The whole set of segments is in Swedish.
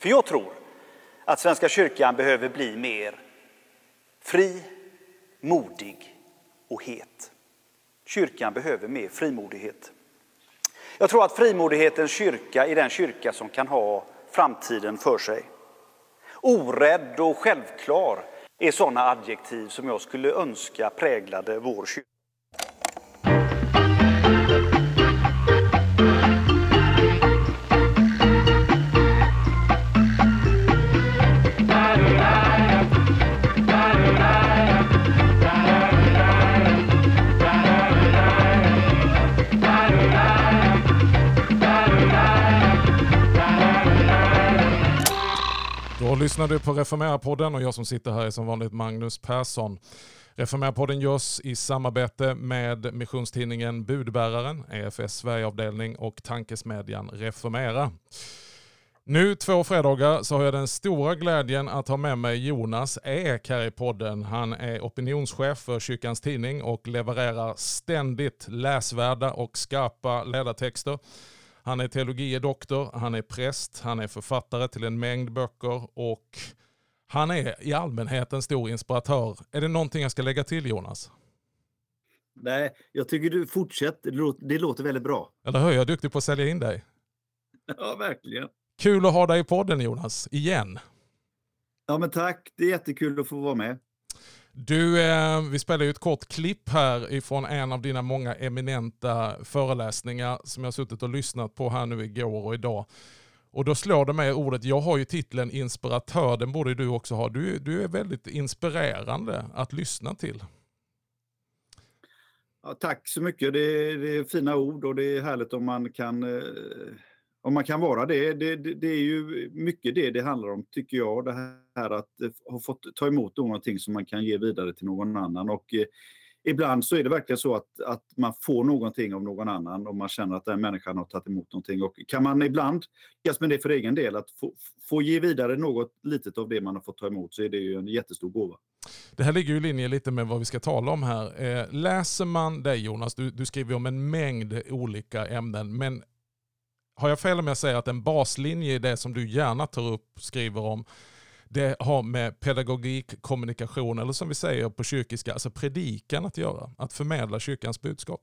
För jag tror att Svenska kyrkan behöver bli mer fri, modig och het. Kyrkan behöver mer frimodighet. Jag tror att frimodighetens kyrka är den kyrka som kan ha framtiden för sig. Orädd och självklar är sådana adjektiv som jag skulle önska präglade vår kyrka. Lyssnar du på Reformera-podden och jag som sitter här är som vanligt Magnus Persson. Reformera-podden görs i samarbete med missionstidningen Budbäraren, EFS Sverigeavdelning och tankesmedjan Reformera. Nu två fredagar så har jag den stora glädjen att ha med mig Jonas Ek här i podden. Han är opinionschef för Kyrkans Tidning och levererar ständigt läsvärda och skarpa ledartexter. Han är teologie doktor, han är präst, han är författare till en mängd böcker och han är i allmänhet en stor inspiratör. Är det någonting jag ska lägga till Jonas? Nej, jag tycker du fortsätter. Det låter, det låter väldigt bra. Eller hur? Jag är duktig på att sälja in dig. Ja, verkligen. Kul att ha dig i podden Jonas, igen. Ja, men tack. Det är jättekul att få vara med. Du, eh, vi spelar ju ett kort klipp här ifrån en av dina många eminenta föreläsningar som jag har suttit och lyssnat på här nu igår och idag. Och då slår det mig ordet, jag har ju titeln inspiratör, den borde du också ha. Du, du är väldigt inspirerande att lyssna till. Ja, tack så mycket, det är, det är, fina ord och det är härligt om man kan eh, om man kan vara det, det, det, det, är ju mycket det det handlar om, tycker jag. Det här att eh, ha fått ta emot någonting som man kan ge vidare till någon annan. Och eh, ibland så är det verkligen så att, att man får någonting av någon annan och man känner att den människan har tagit emot någonting. Och kan man ibland lyckas med det för egen del, att få, få ge vidare något litet av det man har fått ta emot, så är det ju en jättestor gåva. Det här ligger i linje lite med vad vi ska tala om här. Eh, läser man dig Jonas, du, du skriver om en mängd olika ämnen, men har jag fel om jag säger att en baslinje i det som du gärna tar upp, skriver om, det har med pedagogik, kommunikation eller som vi säger på kyrkiska, alltså predikan att göra. Att förmedla kyrkans budskap.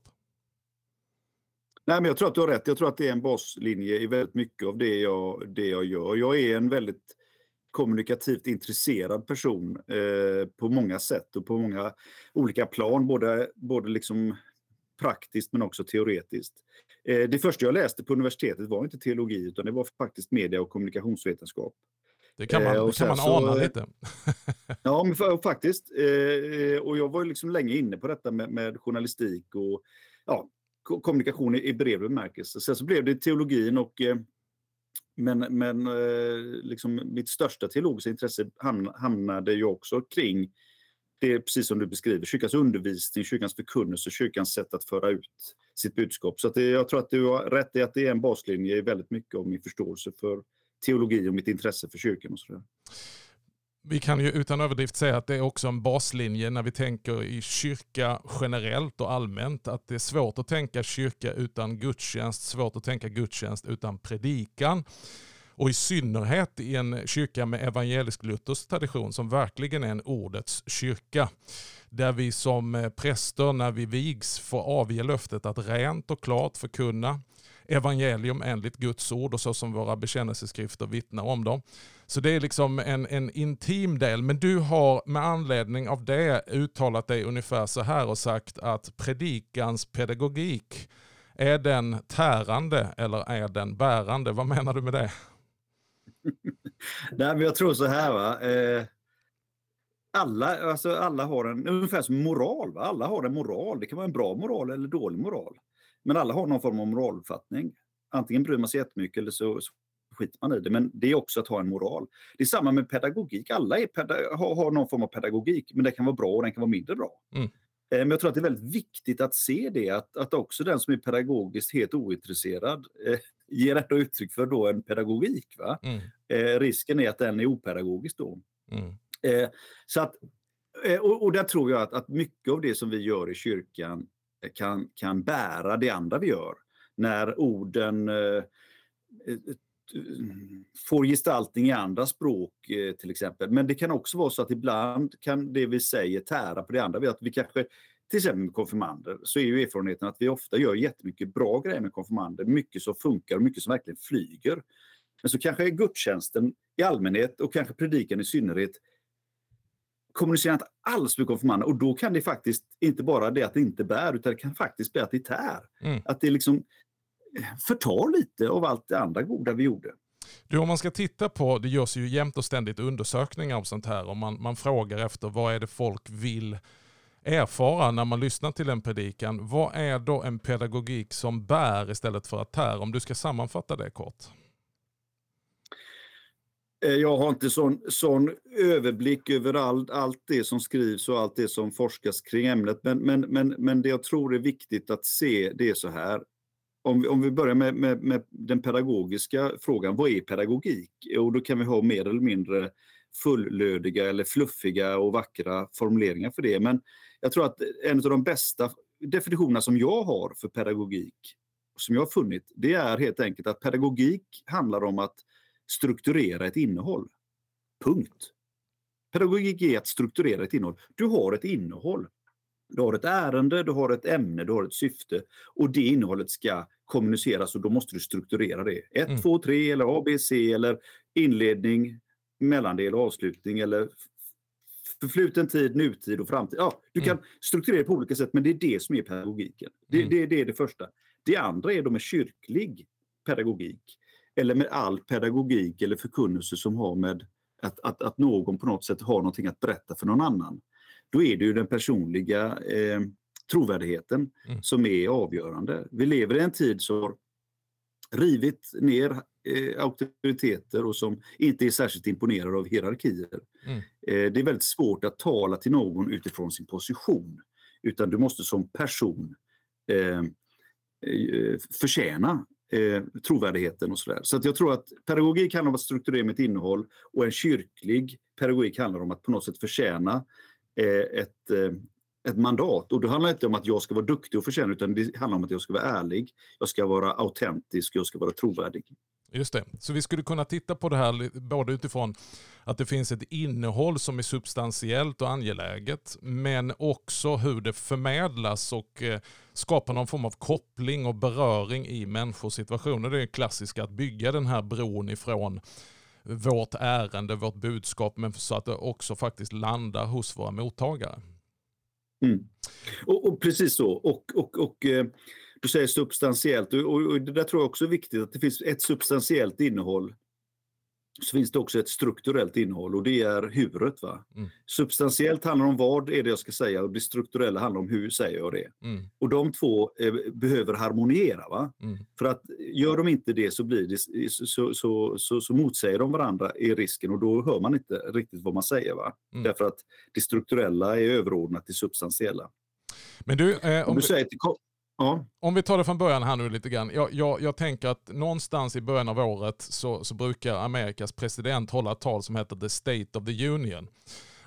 Nej, men jag tror att du har rätt. Jag tror att det är en baslinje i väldigt mycket av det jag, det jag gör. Jag är en väldigt kommunikativt intresserad person eh, på många sätt och på många olika plan, både, både liksom praktiskt men också teoretiskt. Eh, det första jag läste på universitetet var inte teologi utan det var faktiskt media och kommunikationsvetenskap. Det kan man, eh, det kan man så, ana lite. ja, men faktiskt. Eh, och jag var liksom länge inne på detta med, med journalistik och ja, kommunikation i, i bred bemärkelse. Sen så blev det teologin och men, men liksom mitt största teologiska intresse hamnade ju också kring det är precis som du beskriver, kyrkans undervisning, kyrkans förkunnelse, kyrkans sätt att föra ut sitt budskap. Så det, jag tror att du har rätt i att det är en baslinje i väldigt mycket av min förståelse för teologi och mitt intresse för kyrkan. Och sådär. Vi kan ju utan överdrift säga att det är också en baslinje när vi tänker i kyrka generellt och allmänt. Att det är svårt att tänka kyrka utan gudstjänst, svårt att tänka gudstjänst utan predikan. Och i synnerhet i en kyrka med evangelisk-luthersk tradition som verkligen är en ordets kyrka. Där vi som eh, präster när vi vigs får avge löftet att rent och klart förkunna evangelium enligt Guds ord och så som våra bekännelseskrifter vittnar om dem. Så det är liksom en, en intim del. Men du har med anledning av det uttalat dig ungefär så här och sagt att predikans pedagogik, är den tärande eller är den bärande? Vad menar du med det? Nej, men jag tror så här. Va? Eh, alla, alltså alla har en, ungefär som moral. Va? Alla har en moral. Det kan vara en bra moral eller dålig moral. Men alla har någon form av moraluppfattning. Antingen bryr man sig jättemycket eller så, så skiter man i det. Men det är också att ha en moral. Det är samma med pedagogik. Alla är har, har, någon form av pedagogik, men den kan vara bra och den kan vara mindre bra. Mm. Eh, men jag tror att det är väldigt viktigt att se det, att, att också den som är pedagogiskt helt ointresserad eh, ger ändå uttryck för då en pedagogik. Va? Mm. Eh, risken är att den är opedagogisk då. Mm. Eh, så att, eh, och, och där tror jag att, att mycket av det som vi gör i kyrkan kan, kan bära det andra vi gör. När orden eh, får gestaltning i andra språk eh, till exempel. Men det kan också vara så att ibland kan det vi säger tära på det andra. Att vi kanske, till exempel med konfirmander, så är ju erfarenheten att vi ofta gör jättemycket bra grejer med konfirmander. Mycket som funkar och mycket som verkligen flyger. Men så kanske gudstjänsten i allmänhet och kanske predikan i synnerhet kommunicerar inte alls med konfirmander och då kan det faktiskt inte bara det att det inte bär utan det kan faktiskt bli att det tär. Mm. Att det liksom förtar lite av allt det andra goda vi gjorde. Du, om man ska titta på, det görs ju jämt och ständigt undersökningar om sånt här och man, man frågar efter vad är det folk vill erfara när man lyssnar till en predikan. Vad är då en pedagogik som bär istället för att tär? Om du ska sammanfatta det kort. Eh, jag har inte sån, sån överblick över all, allt det som skrivs och allt det som forskas kring ämnet. Men, men, men, men det jag tror är viktigt att se det är så här. Om vi, om vi börjar med, med, med den pedagogiska frågan, vad är pedagogik? Och då kan vi ha mer eller mindre fullödiga eller fluffiga och vackra formuleringar för det. Men jag tror att en av de bästa definitionerna som jag har för pedagogik, som jag har funnit, det är helt enkelt att pedagogik handlar om att strukturera ett innehåll. Punkt. Pedagogik är att strukturera ett innehåll. Du har ett innehåll. Du har ett ärende, du har ett ämne, du har ett syfte och det innehållet ska kommuniceras och då måste du strukturera det. 1, 2, 3 eller ABC eller inledning, mellandel och avslutning eller förfluten tid, nutid och framtid. Ja, du kan mm. strukturera på olika sätt men det är det som är pedagogiken. Det, mm. det, det är det första. Det andra är då med kyrklig pedagogik eller med all pedagogik eller förkunnelse som har med att, att, att någon på något sätt har någonting att berätta för någon annan. Då är det ju den personliga eh, trovärdigheten mm. som är avgörande. Vi lever i en tid som rivit ner eh, auktoriteter och som inte är särskilt imponerade av hierarkier. Mm. Eh, det är väldigt svårt att tala till någon utifrån sin position. Utan du måste som person eh, eh förtjäna eh, trovärdigheten och sådär. Så att jag tror att pedagogik handlar om att strukturera med ett innehåll och en kyrklig pedagogik handlar om att på något sätt förtjäna eh, ett, eh, ett mandat. Och det handlar inte om att jag ska vara duktig och förtjäna utan det handlar om att jag ska vara ärlig, jag ska vara autentisk, jag ska vara trovärdig. Just det. Så vi skulle kunna titta på det här både utifrån att det finns ett innehåll som är substantiellt och angeläget, men också hur det förmedlas och eh, skapar någon form av koppling och beröring i människors situationer. Det är klassiskt att bygga den här bron ifrån vårt ärende, vårt budskap, men så att det också faktiskt landar hos våra mottagare. Mm. Och, och, precis så. Och, och, och eh, du säger substantiellt och, och, det där tror jag också är viktigt att det finns ett substantiellt innehåll så finns det också ett strukturellt innehåll och det är huret. Va? Mm. Substantiellt handlar om vad är det jag ska säga och det strukturella handlar om hur säger jag det. Mm. Och de två eh, behöver harmoniera. Va? Mm. För att gör de inte det så, blir det, så, så, så, så motsäger de varandra i risken och då hör man inte riktigt vad man säger. Va? Mm. Därför att det strukturella är överordnat det substantiella. Men du, eh, om, om du säger till, Ja. Om vi tar det från början här nu lite grann. Jag, jag, jag tänker att någonstans i början av året så, så, brukar Amerikas president hålla ett tal som heter The State of the Union.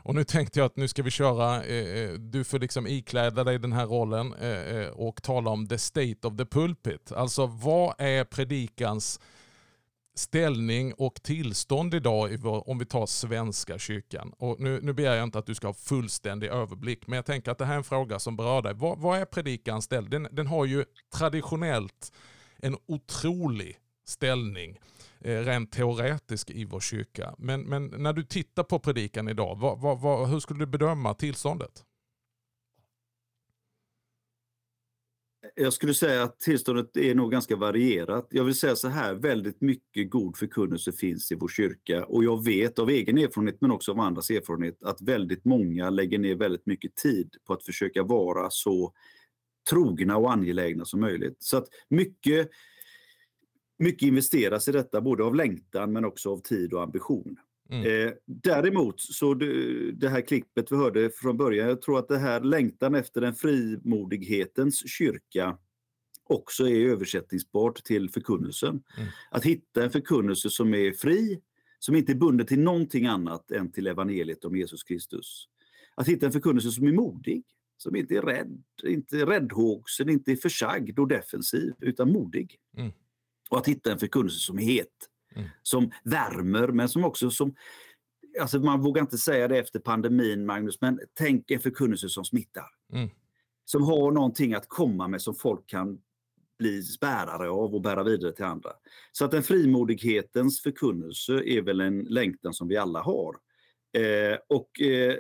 Och nu tänkte jag att nu ska vi köra, eh, eh du får liksom ikläda dig den här rollen eh, eh, och tala om the state of the pulpit. Alltså vad är predikans ställning och tillstånd idag om vi tar Svenska kyrkan. Och nu, nu begär jag inte att du ska ha fullständig överblick, men jag tänker att det här är en fråga som berör dig. Vad, vad är predikans ställning? Den, den, har ju traditionellt en otrolig ställning eh, rent teoretisk i vår kyrka. Men, men när du tittar på predikan idag, vad, vad, hur skulle du bedöma tillståndet? Jag skulle säga att tillståndet är nog ganska varierat. Jag vill säga så här, väldigt mycket god förkunnelse finns i vår kyrka och jag vet av egen erfarenhet men också av andras erfarenhet att väldigt många lägger ner väldigt mycket tid på att försöka vara så trogna och angelägna som möjligt. Så att mycket, mycket investeras i detta, både av längtan men också av tid och ambition. Mm. Eh, däremot så det, det, här klippet vi hörde från början, jag tror att det här längtan efter en frimodighetens kyrka också är översättningsbart till förkunnelsen. Mm. Att hitta en förkunnelse som är fri, som inte är bunden till någonting annat än till evangeliet om Jesus Kristus. Att hitta en förkunnelse som är modig, som inte är rädd, inte är räddhågsen, inte är försagd och defensiv, utan modig. Mm. Och att hitta en förkunnelse som är het Mm. Som värmer, men som också som... Alltså man vågar inte säga det efter pandemin, Magnus, men tänk en förkunnelse som smittar. Mm. Som har någonting att komma med som folk kan bli bärare av och bära vidare till andra. Så att en frimodighetens förkunnelse är väl en längtan som vi alla har. Eh, och eh,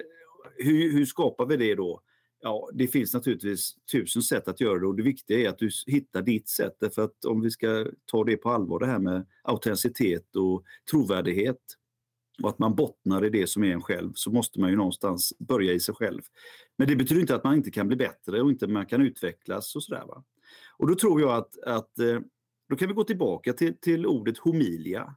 hur, hur, skapar vi det då? Ja, det finns naturligtvis tusen sätt att göra det och det viktiga är att du hittar ditt sätt. Därför att om vi ska ta det på allvar, det här med autenticitet och trovärdighet och att man bottnar i det som är en själv, så måste man ju någonstans börja i sig själv. Men det betyder inte att man inte kan bli bättre och inte man kan utvecklas och sådär. Va? Och då tror jag att, att eh, då kan vi gå tillbaka till, till ordet homilia.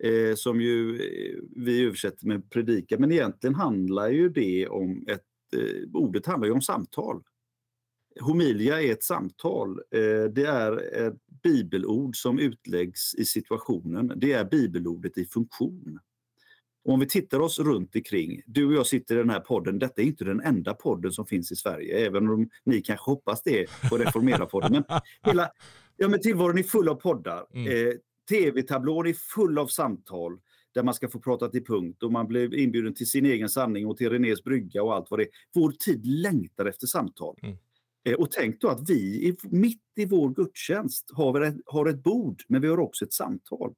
Eh, som ju eh, vi översätter med predika, men egentligen handlar ju det om ett... Eh, ordet handlar ju om samtal. Homilia är ett samtal. Eh, det är ett bibelord som utläggs i situationen. Det är bibelordet i funktion. Om vi tittar oss runt omkring, du och jag sitter i den här podden, detta är inte den enda podden som finns i Sverige, även om ni kanske hoppas det på Reformera-podden. Men hela, ja, men tillvaron är full av poddar. Mm. Eh, Tv-tablån är full av samtal där man ska få prata till punkt och man blir inbjuden till sin egen sanning och till Renés brygga och allt vad det är. Vår tid längtar efter samtal. Mm. Eh, och tänk då att vi mitt i vår gudstjänst har ett, har ett bord, men vi har också ett samtal.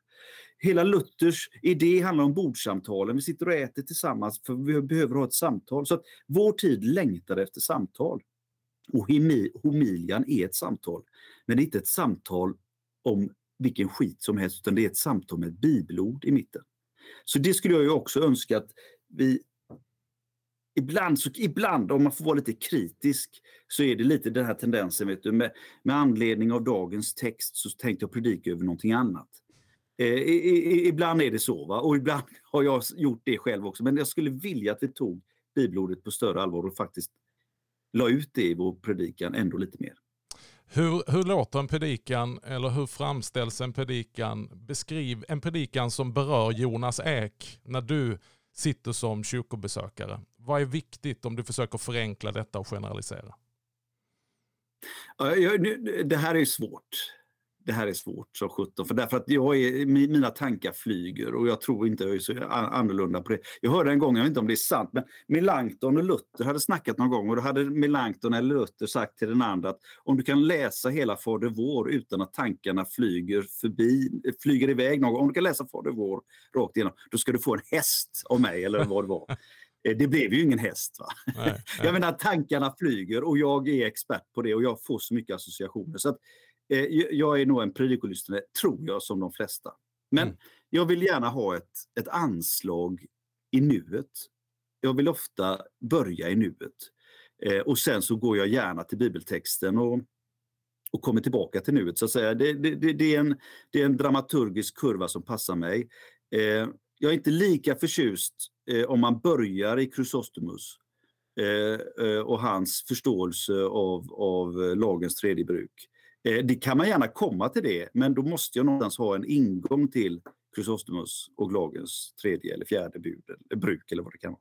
Hela Luthers idé handlar om bordsamtalen. Vi sitter och äter tillsammans för vi behöver ha ett samtal. Så att vår tid längtar efter samtal. Och homilian är ett samtal. Men det är inte ett samtal om vilken skit som helst, utan det är ett samtal med ett bibelord i mitten. Så det skulle jag ju också önska att vi Ibland, så, ibland, om man får vara lite kritisk, så är det lite den här tendensen. Vet du, med, med anledning av dagens text så tänkte jag predika över någonting annat. Eh, i, i, ibland är det så, va? och ibland har jag gjort det själv också. Men jag skulle vilja att vi tog bibelordet på större allvar och faktiskt la ut det i vår predikan ändå lite mer. Hur, hur låter en predikan eller hur framställs en predikan? Beskriv en predikan som berör Jonas Ek när du sitter som kyrkobesökare. Vad är viktigt om du försöker förenkla detta och generalisera? Det här är svårt det här är svårt som sjutton. För därför att jag är, mina tankar flyger och jag tror inte jag är så annorlunda på det. Jag hörde en gång, jag vet inte om det är sant, men Melanchthon och Luther hade snackat någon gång och då hade Melanchthon eller Luther sagt till den andra att om du kan läsa hela Fader vår utan att tankarna flyger förbi, flyger iväg någon om du kan läsa Fader vår rakt igenom, då ska du få en häst av mig eller vad det var. Eh, det blev ju ingen häst. Va? Nej, nej. Jag menar tankarna flyger och jag är expert på det och jag får så mycket associationer. Så att jag är nog en predikolyssnare, tror jag, som de flesta. Men mm. jag vill gärna ha ett, ett anslag i nuet. Jag vill ofta börja i nuet. Eh, och sen så går jag gärna till bibeltexten och, och kommer tillbaka till nuet. så att säga. Det, det, det, det, är en, det är en dramaturgisk kurva som passar mig. Eh, jag är inte lika förtjust eh, om man börjar i Chrysostomus eh, eh, och hans förståelse av, av lagens tredje bruk. Eh, det kan man gärna komma till det, men då måste jag någonstans ha en ingång till Chrysostomus och lagens tredje eller fjärde bud, eller bruk eller vad det kan vara.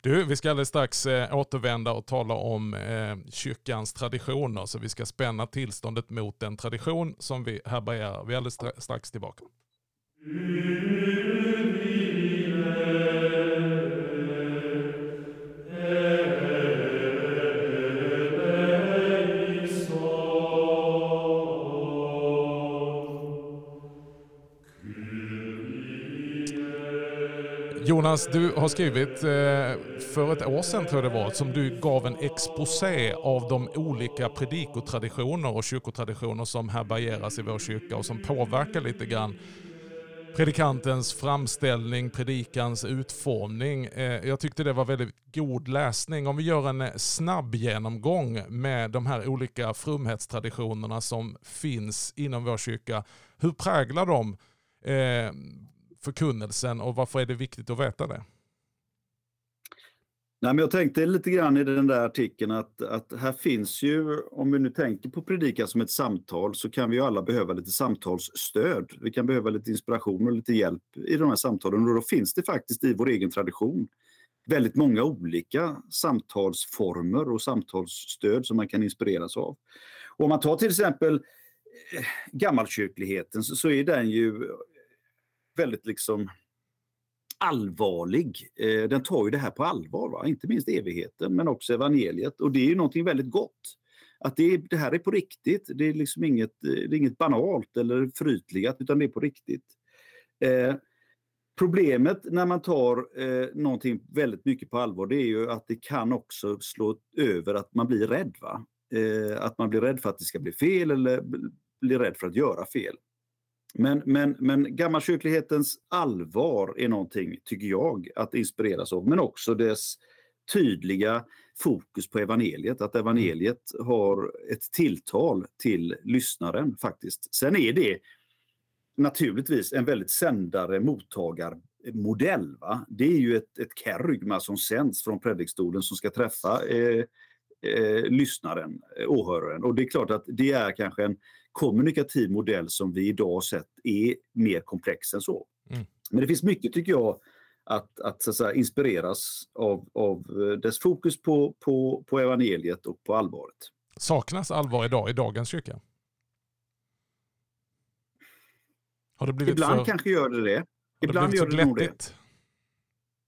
Du, vi ska alldeles strax eh, återvända och tala om eh, kyrkans traditioner, så vi ska spänna tillståndet mot den tradition som vi härbärgerar. Vi är alldeles strax tillbaka. Jonas, du har skrivit eh, för ett år sedan tror jag det var, som du gav en exposé av de olika predikotraditioner och kyrkotraditioner som härbärgeras i vår kyrka och som påverkar lite grann predikantens framställning, predikans utformning. Eh, jag tyckte det var väldigt god läsning. Om vi gör en eh, snabb genomgång med de här olika frumhetstraditionerna som finns inom vår kyrka. Hur präglar de förkunnelsen och varför är det viktigt att veta det? Nej, men jag tänkte lite grann i den där artikeln att, att här finns ju, om vi nu tänker på predikan som ett samtal, så kan vi ju alla behöva lite samtalsstöd. Vi kan behöva lite inspiration och lite hjälp i de här samtalen och då finns det faktiskt i vår egen tradition väldigt många olika samtalsformer och samtalsstöd som man kan inspireras av. Och om man tar till exempel eh, gammalkyrkligheten så, så är den ju väldigt liksom allvarlig. Eh, den tar ju det här på allvar, va? inte minst evigheten men också evangeliet. Och det är ju någonting väldigt gott. Att det, det här är på riktigt. Det är liksom inget, eh, det är inget banalt eller förytligat utan det är på riktigt. Eh, problemet när man tar eh, någonting väldigt mycket på allvar det är ju att det kan också slå över att man blir rädd. Va? Eh, att man blir rädd för att det ska bli fel eller blir rädd för att göra fel. Men, men, men gammalkyrklighetens allvar är någonting, tycker jag, att inspireras av. Men också dess tydliga fokus på evangeliet. Att evangeliet har ett tilltal till lyssnaren faktiskt. Sen är det naturligtvis en väldigt sändare mottagarmodell. Va? Det är ju ett, ett kerygma som sänds från predikstolen som ska träffa eh, eh, lyssnaren, åhöraren. Och det är klart att det är kanske en kommunikativ modell som vi idag sett är mer komplex än så. Mm. Men det finns mycket, tycker jag, att, att, så att inspireras av, av eh, dess fokus på, på, på evangeliet och på allvaret. Saknas allvar idag i dagens kyrka? Har det blivit ibland för... kanske gör det det. Ibland det gör det nog det.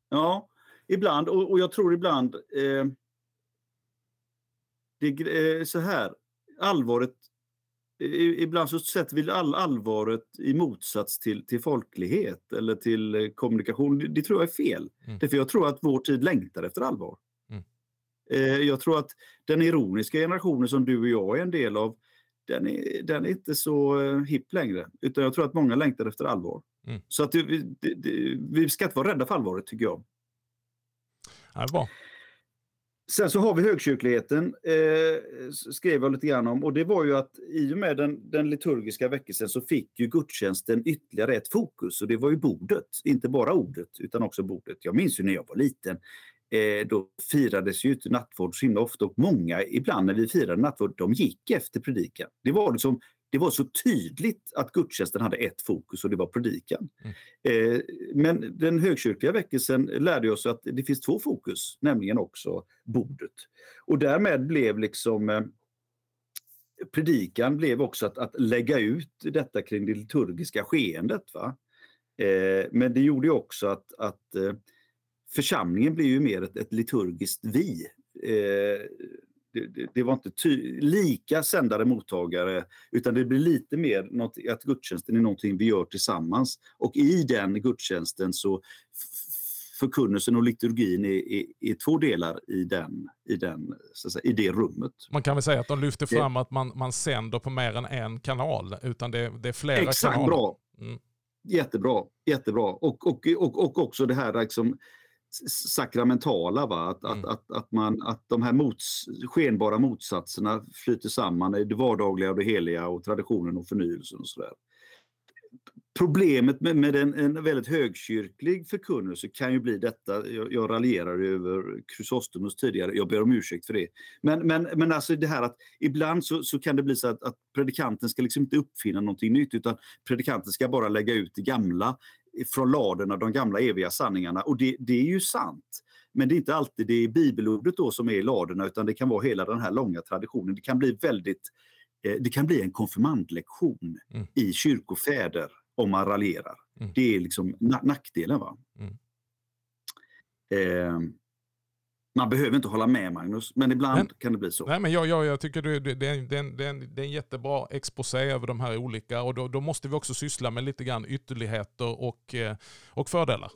Ja, ibland. Och, och jag tror ibland... Eh, det är eh, så här. Allvaret ibland så sätter vi all allvaret i motsats till, till folklighet eller till eh, kommunikation. Det, det tror jag är fel. Mm. Därför jag tror att vår tid längtar efter allvar. Mm. Eh, jag tror att den ironiska generationen som du och jag är en del av, den är, den är inte så eh, hipp längre. Utan jag tror att många längtar efter allvar. Mm. Så att det, det, det, vi ska inte vara rädda för allvaret tycker jag. Ja, bra. Sen så har vi högkyrkligheten, eh, skrev jag lite grann om. Och det var ju att i och med den, den liturgiska väckelsen så fick ju gudstjänsten ytterligare ett fokus. Och det var ju bordet, inte bara ordet utan också bordet. Jag minns ju när jag var liten. Eh, då firades ju inte nattvard så himla ofta och många ibland när vi firade nattvard, de gick efter predikan. Det var liksom det var så tydligt att gudstjänsten hade ett fokus och det var predikan. Mm. Eh, men den högkyrkliga väckelsen lärde oss att det finns två fokus, nämligen också bordet. Och därmed blev liksom eh, predikan blev också att, att lägga ut detta kring det liturgiska skeendet. Va? Eh, men det gjorde också att, att eh, församlingen blev ju mer ett, ett liturgiskt vi. Det, det, var inte ty, lika sändare mottagare utan det blir lite mer något, att gudstjänsten är någonting vi gör tillsammans. Och i den gudstjänsten så förkunnelsen och liturgin är, är, är, två delar i, den, i, den, säga, i det rummet. Man kan väl säga att de lyfter fram det, att man, man sänder på mer än en kanal, utan det, det är flera exakt, kanaler. Bra. Mm. Jättebra, jättebra. Och, och, och, och också det här liksom, sakramentala. Va? Att, mm. att, att, att, man, att de här mots, skenbara motsatserna flyter samman i det vardagliga och det heliga och traditionen och förnyelsen och sådär. Problemet med, med en, en, väldigt högkyrklig förkunnelse kan ju bli detta, jag, jag raljerar över Chrysostomus tidigare, jag ber om ursäkt för det. Men, men, men alltså det här att ibland så, så kan det bli så att, att predikanten ska liksom inte uppfinna någonting nytt utan predikanten ska bara lägga ut det gamla från ladorna, de gamla eviga sanningarna. Och det, det, är ju sant. Men det är inte alltid det är bibelordet då som är i ladorna utan det kan vara hela den här långa traditionen. Det kan bli väldigt eh, det kan bli en konfirmandlektion mm. i kyrkofäder om man raljerar. Mm. Det är liksom nackdelen. Va? Mm. Eh, man behöver inte hålla med Magnus, men ibland men, kan det bli så. Nej, men jag, jag, jag tycker det, det, det, är en, det, en, det är en jättebra exposé över de här olika och då, då, måste vi också syssla med lite grann ytterligheter och, eh, och fördelar.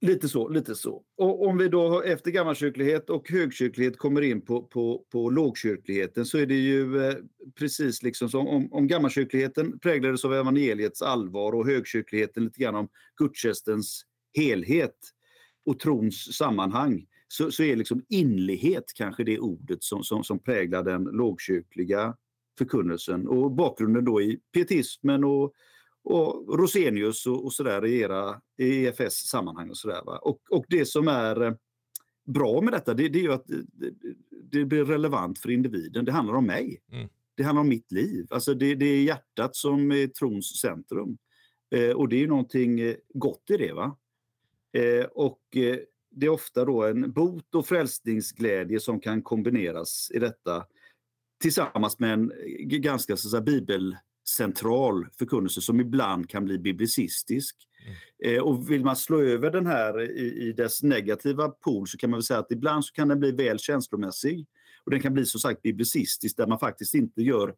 Lite så, lite så. Och om vi då efter gammalkyrklighet och högkyrklighet kommer in på, på, på lågkyrkligheten så är det ju eh, precis liksom som om, om gammalkyrkligheten präglades av evangeliets allvar och högkyrkligheten lite grann om gudstjänstens helhet och trons sammanhang så, så är liksom inlighet kanske det ordet som, som, som präglar den lågkyrkliga förkunnelsen och bakgrunden då i pietismen och, och Rosenius och, och sådär i era EFS sammanhang och sådär. Och, och det som är eh, bra med detta det, det är ju att det, det, blir relevant för individen. Det handlar om mig. Mm. Det handlar om mitt liv. Alltså det, det är hjärtat som är trons centrum. Eh, och det är någonting eh, gott i det. va eh, Och eh, det är ofta då en bot och frälsningsglädje som kan kombineras i detta tillsammans med en ganska så säga, bibel, central förkunnelse som ibland kan bli biblicistisk. Mm. Eh, och vill man slå över den här i, i, dess negativa pool så kan man väl säga att ibland så kan den bli väl känslomässig. Och den kan bli som sagt biblicistisk där man faktiskt inte gör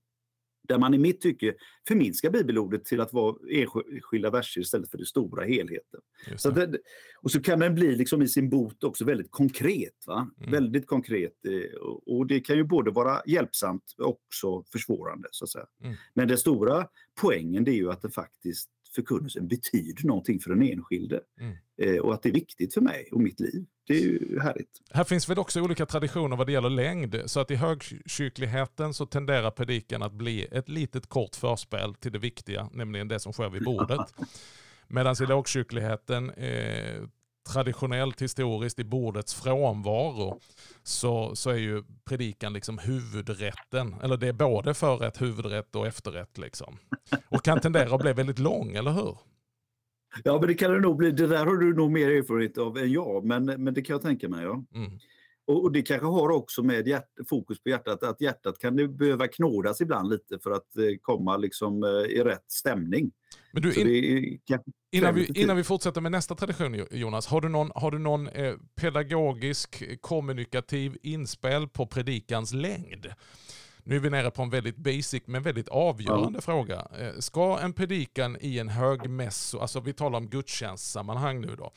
där man i mitt tycke förminskar bibelordet till att vara enskilda verser istället för den stora helheten. Så det, och så kan den bli liksom i sin bot också väldigt konkret. Va? Mm. Väldigt konkret. Eh, och det kan ju både vara hjälpsamt och också försvårande. Så att säga. Mm. Men den stora poängen är ju att det faktiskt förkunnelsen betyder någonting för den enskilde. Mm. Eh, och att det är viktigt för mig och mitt liv. Det är ju härligt. Här finns väl också olika traditioner vad det gäller längd. Så att i högkyrkligheten så tenderar predikan att bli ett litet kort förspel till det viktiga, nämligen det som sker vid bordet. Medan i lågkyrkligheten eh, traditionellt historiskt i bordets frånvaro så, så är ju predikan liksom huvudrätten. Eller det är både förrätt, huvudrätt och efterrätt. Liksom. Och kan tendera att bli väldigt lång, eller hur? Ja, men det kan det nog bli. Det där har du nog mer erfarenhet av än jag, men, men det kan jag tänka mig. Ja. Mm. Och, det kanske har också med hjärt, fokus på hjärtat, att hjärtat kan det behöva knådas ibland lite för att eh, komma liksom, eh, i rätt stämning. Men du, in, innan, vi, innan vi fortsätter med nästa tradition Jonas, har du någon, har du någon eh, pedagogisk kommunikativ inspel på predikans längd? Nu är vi nere på en väldigt basic men väldigt avgörande ja. fråga. Eh, ska en predikan i en högmässo, alltså vi talar om gudstjänstsammanhang nu då,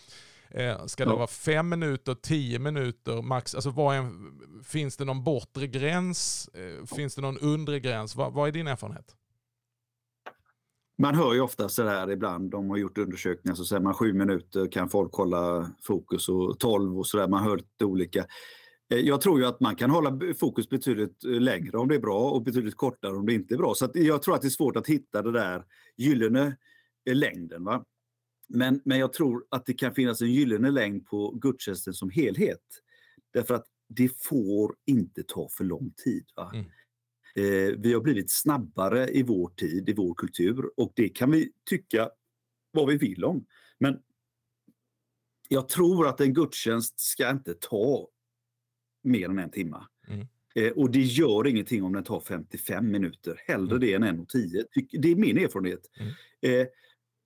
eh, Ska det vara fem minuter, tio minuter max? Alltså vad är, finns det någon bortre gräns? Eh, finns det någon undre gräns? Vad, vad är din erfarenhet? Man hör ju ofta så här ibland, de har gjort undersökningar så säger man sju minuter kan folk hålla fokus och tolv och sådär. Man hör lite olika. Eh, jag tror ju att man kan hålla fokus betydligt längre om det är bra och betydligt kortare om det inte är bra. Så jag tror att det är svårt att hitta det där gyllene längden. Va? Men, men jag tror att det kan finnas en gyllene längd på gudstjänsten som helhet. Därför att det får inte ta för lång tid. Mm. Eh, vi har blivit snabbare i vår tid, i vår kultur och det kan vi tycka vad vi vill om. Men jag tror att en gudstjänst ska inte ta mer än en timme. Mm. Eh, och det gör ingenting om den tar 55 minuter. Hellre mm. det än 1.10. Det är min erfarenhet. Mm. Eh,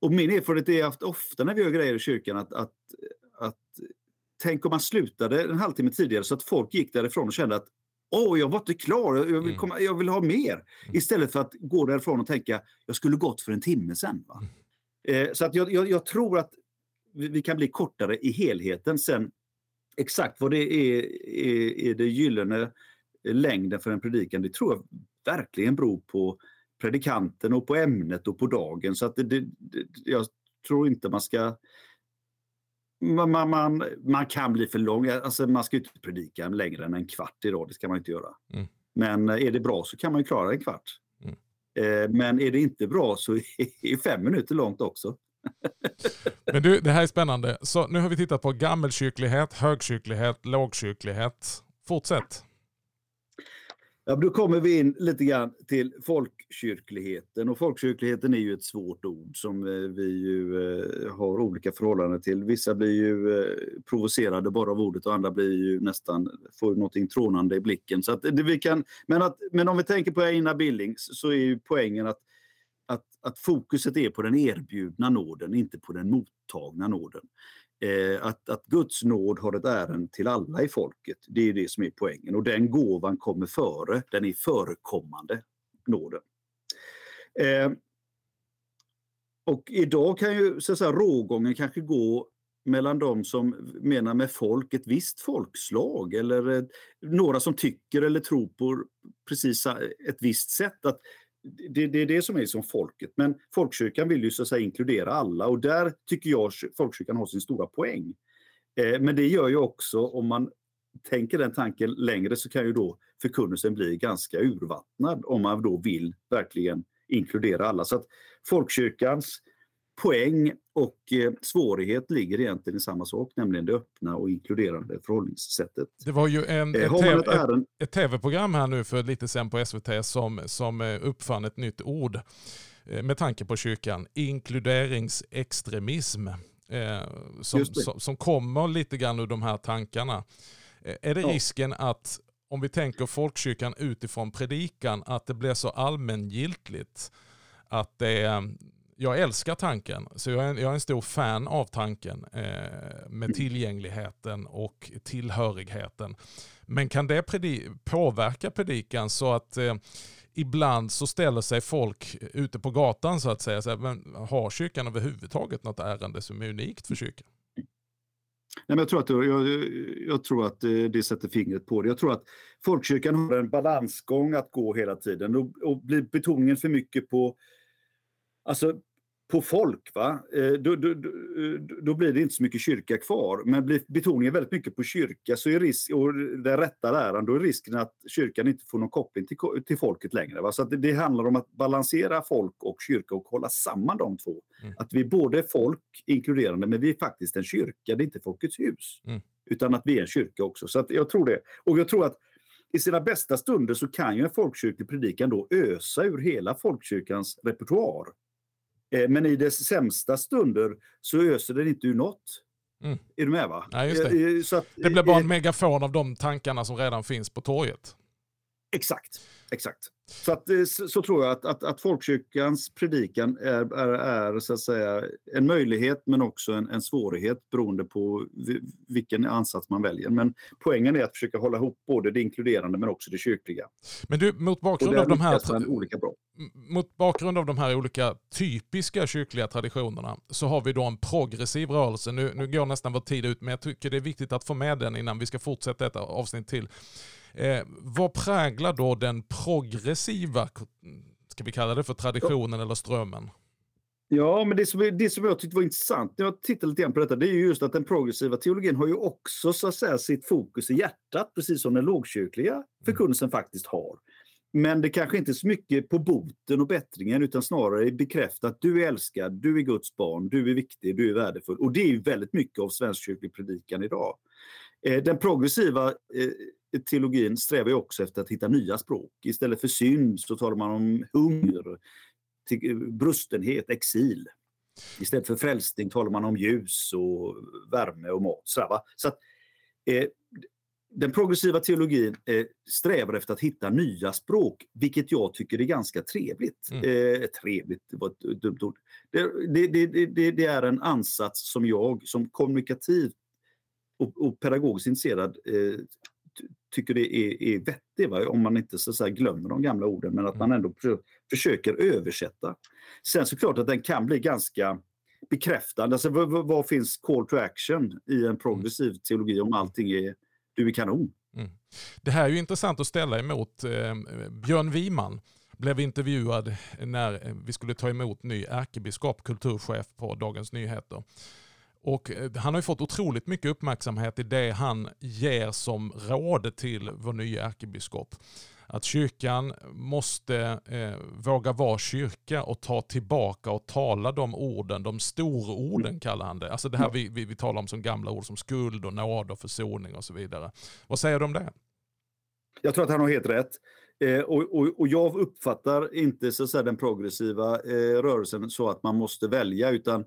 och min erfarenhet är att ofta när vi gör grejer i kyrkan att, att, att tänk om man slutade en halvtimme tidigare så att folk gick därifrån och kände att Åh, jag var inte klar, jag vill, mm. komma, jag vill ha mer. Mm. Istället för att gå därifrån och tänka, jag skulle gått för en timme sen. Va? Mm. Eh, så att jag, jag, jag, tror att vi, vi, kan bli kortare i helheten. Sen exakt vad det är, är, är det gyllene längden för en predikan, det tror jag verkligen beror på predikanten och på ämnet och på dagen. Så att det, det, jag tror inte man ska man, man, man kan bli för lång. Alltså man ska inte predika längre än en kvart idag. Det ska man inte göra. Mm. Men eh, är det bra så kan man klara en kvart. Mm. Eh, men är det inte bra så är fem minuter långt också. Men du, det här är spännande. Så nu har vi tittat på gammelkyrklighet, högkyrklighet, lågkyrklighet. Fortsätt. Ja, då kommer vi in lite grann till folkkyrkligheten. Och folkkyrkligheten är ju ett svårt ord som eh, vi ju eh, har olika förhållanden till. Vissa blir ju eh, provocerade bara av ordet och andra blir ju nästan, får någonting trånande i blicken. Så att det vi kan, men, att, men om vi tänker på Einar Billing så är ju poängen att, att, att fokuset är på den erbjudna nåden, inte på den mottagna nåden eh, att, att Guds nåd har ett ärende till alla i folket. Det är det som är poängen. Och den gåvan kommer före, den är förekommande nåden. Eh, och idag kan ju så att säga, rågången kanske gå mellan de som menar med folk ett visst folkslag eller några som tycker eller tror på precis ett visst sätt. Att det, det, är det som är som folket. Men folkkyrkan vill ju så att säga inkludera alla och där tycker jag folkkyrkan har sin stora poäng. Eh, men det gör ju också, om man tänker den tanken längre, så kan ju då förkunnelsen bli ganska urvattnad om man då vill verkligen inkludera alla. Så att folkkyrkans poäng och eh, svårighet ligger egentligen i samma sak, nämligen det öppna och inkluderande förhållningssättet. Det var ju en, eh, ett, ett, ett tv-program här nu för lite sen på SVT som, som eh, uppfann ett nytt ord med tanke på kyrkan, inkluderingsextremism. Som, som, kommer lite grann ur de här tankarna. Är det ja. risken att om vi tänker folkkyrkan utifrån predikan, att det blir så allmängiltigt att det jag älskar tanken, så jag är, jag är en stor fan av tanken eh, med Mm. tillgängligheten och tillhörigheten. Men kan det predi påverka predikan så att eh, ibland så ställer sig folk ute på gatan så att säga, så här, men har kyrkan överhuvudtaget något ärende som är unikt för kyrkan? Nej, men jag, tror att, jag, jag tror att det, det sätter fingret på det. Jag tror att folkkyrkan har en balansgång att gå hela tiden. Och, och blir betoningen för mycket på, alltså, på folk, va? Eh, Då, då, då, då blir det inte så mycket kyrka kvar. Men blir betoningen väldigt mycket på kyrka så är risk, och den rätta läran, då är risken att kyrkan inte får någon koppling till, till folket längre. Va? Så det, det handlar om att balansera folk och kyrka och hålla samman de två. Mm. Att vi både är folk inkluderande, men vi är faktiskt en kyrka, det är inte Folkets hus. Mm. Utan att vi är en kyrka också. Så jag tror det. Och jag tror att i sina bästa stunder så kan ju en folkkyrklig predikan då ösa ur hela folkkyrkans repertoar. Eh, Men i dess sämsta stunder så öser den inte ur något. Mm. Är du med va? Ja, just det. Eh, eh, att, Det blir bara eh, en megafon av de tankarna som redan finns på torget. Exakt, exakt. Så, att, eh, så, så tror jag att, att, att folkkyrkans predikan är, är, är så att säga, en möjlighet men också en, en svårighet beroende på vi- vilken ansats man väljer. Men poängen är att försöka hålla ihop både det inkluderande men också det kyrkliga. Men du, mot bakgrund av de här... olika bra. mot bakgrund av de här olika typiska kyrkliga traditionerna så har vi då en progressiv rörelse. Nu, nu går nästan vår tid ut, men jag tycker det är viktigt att få med den innan vi ska fortsätta ett avsnitt till. Eh, vad präglar då den progressiva, ska vi kalla det för traditionen eller strömmen? Ja, men det som, det som jag tyckte var intressant när jag tittade lite grann på detta, det är ju just att den progressiva teologin har ju också så att säga sitt fokus i hjärtat, precis som den lågkyrkliga förkunnelsen faktiskt har. Men det kanske inte är så mycket på boten och bättringen utan snarare bekräfta att du är älskad, du är Guds barn, du är viktig, du är värdefull. Och det är väldigt mycket av svenskkyrklig predikan idag. Eh, Den progressiva eh, teologin strävar ju också efter att hitta nya språk. Istället för synd så talar man om hunger, till- brustenhet, exil. Istället för frälsning talar man om ljus och värme och mat. Så, att, eh, den progressiva teologin eh, strävar efter att hitta nya språk, vilket jag tycker är ganska trevligt. Mm. Eh, trevligt, det var ett dumt ord. Det, det, det, det, är en ansats som jag som kommunikativ och, och pedagogiskt intresserad eh, tycker det är, är vettig, va? om man inte så glömmer de gamla orden, men att man ändå för, försöker översätta. Sen så klart att den kan bli ganska bekräftande. Alltså, vad, vad, finns call to action i en progressiv teologi om allting är du är kanon? Det här är ju intressant att ställa emot eh, Björn Wiman blev intervjuad när vi skulle ta emot ny ärkebiskop, kulturchef på Dagens Nyheter. Och eh, han har ju fått otroligt mycket uppmärksamhet i det han ger som råd till vår nya ärkebiskop. Att kyrkan måste eh, våga vara kyrka och ta tillbaka och tala de orden, de stororden kallar han det. Alltså det här vi, vi, vi talar om som gamla ord som skuld och nåd och försoning och så vidare. Vad säger du om det? Jag tror att han har helt rätt. Eh, och, och, och jag uppfattar inte så att säga, den progressiva eh, rörelsen så att man måste välja utan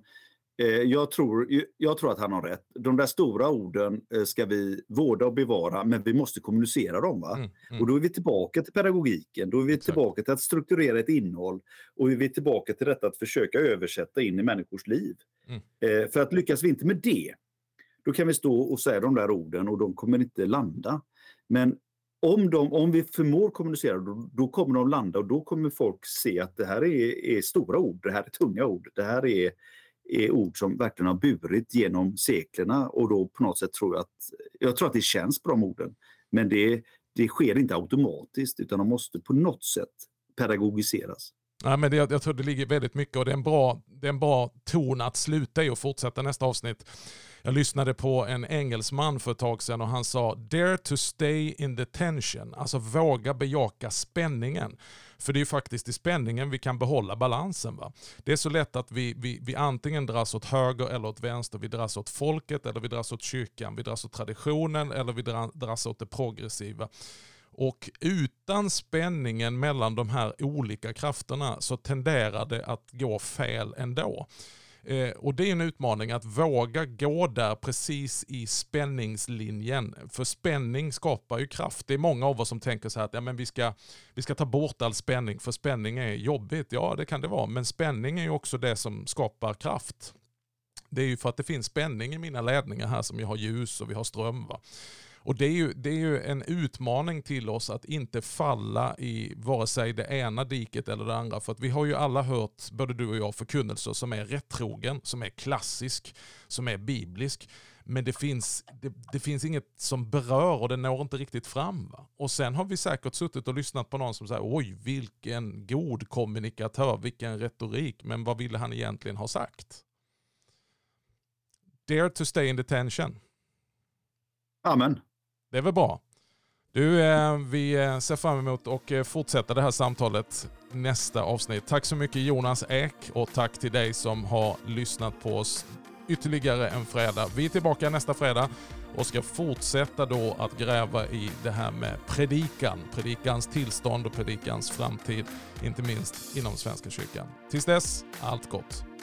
jag, tror, jag tror att han har rätt. De där stora orden eh, ska vi vårda och bevara men vi måste kommunicera dem. Va? Mm, mm. Och då är vi tillbaka till pedagogiken, då är vi Exakt. tillbaka till att strukturera ett innehåll och vi är tillbaka till detta att försöka översätta in i människors liv. Mm. Eh, för att lyckas vi inte med det, då kan vi stå och säga de där orden och de kommer inte landa. Men om, de, om vi förmår kommunicera, då, då kommer de landa och då kommer folk se att det här är, är stora ord, det här är tunga ord, det här är, är ord som verkligen har burit genom seklerna och då på något sätt tror jag att, jag tror att det känns på de orden. Men det, det sker inte automatiskt utan de måste på något sätt pedagogiseras. Nej, men det, jag tror det ligger väldigt mycket och det är, en bra, det är en bra ton att sluta i och fortsätta nästa avsnitt. Jag lyssnade på en engelsman för ett tag sedan och han sa “Dare to stay in the tension”, alltså våga bejaka spänningen. För det är ju faktiskt i spänningen vi kan behålla balansen. Va? Det är så lätt att vi, vi, vi antingen dras åt höger eller åt vänster. Vi dras åt folket eller vi dras åt kyrkan. Vi dras åt traditionen eller vi dras åt det progressiva. Och utan spänningen mellan de här olika krafterna så tenderar det att gå fel ändå. Eh, och det är en utmaning att våga gå där precis i spänningslinjen. För spänning skapar ju kraft. Det är många av oss som tänker så här att ja, men vi, ska, vi ska ta bort all spänning för spänning är jobbigt. Ja, det kan det vara. Men spänning är ju också det som skapar kraft. Det är ju för att det finns spänning i mina ledningar här som jag har ljus och vi har ström. Va? Och det är, ju, det är ju en utmaning till oss att inte falla i vare sig det ena diket eller det andra. För att vi har ju alla hört, både du och jag, förkunnelser som är rättrogen, som är klassisk, som är biblisk. Men det finns, det, det, finns inget som berör och det når inte riktigt fram. Va? Och sen har vi säkert suttit och lyssnat på någon som säger oj vilken god kommunikatör, vilken retorik, men vad ville han egentligen ha sagt? Dare to stay in the tension. Amen. Det är väl bra. Du, eh, vi eh, ser fram emot att eh, fortsätta det här samtalet nästa avsnitt. Tack så mycket Jonas Ek och tack till dig som har lyssnat på oss ytterligare en fredag. Vi är tillbaka nästa fredag och ska fortsätta då att gräva i det här med predikan. Predikans tillstånd och predikans framtid, inte minst inom Svenska kyrkan. Tills dess, allt gott.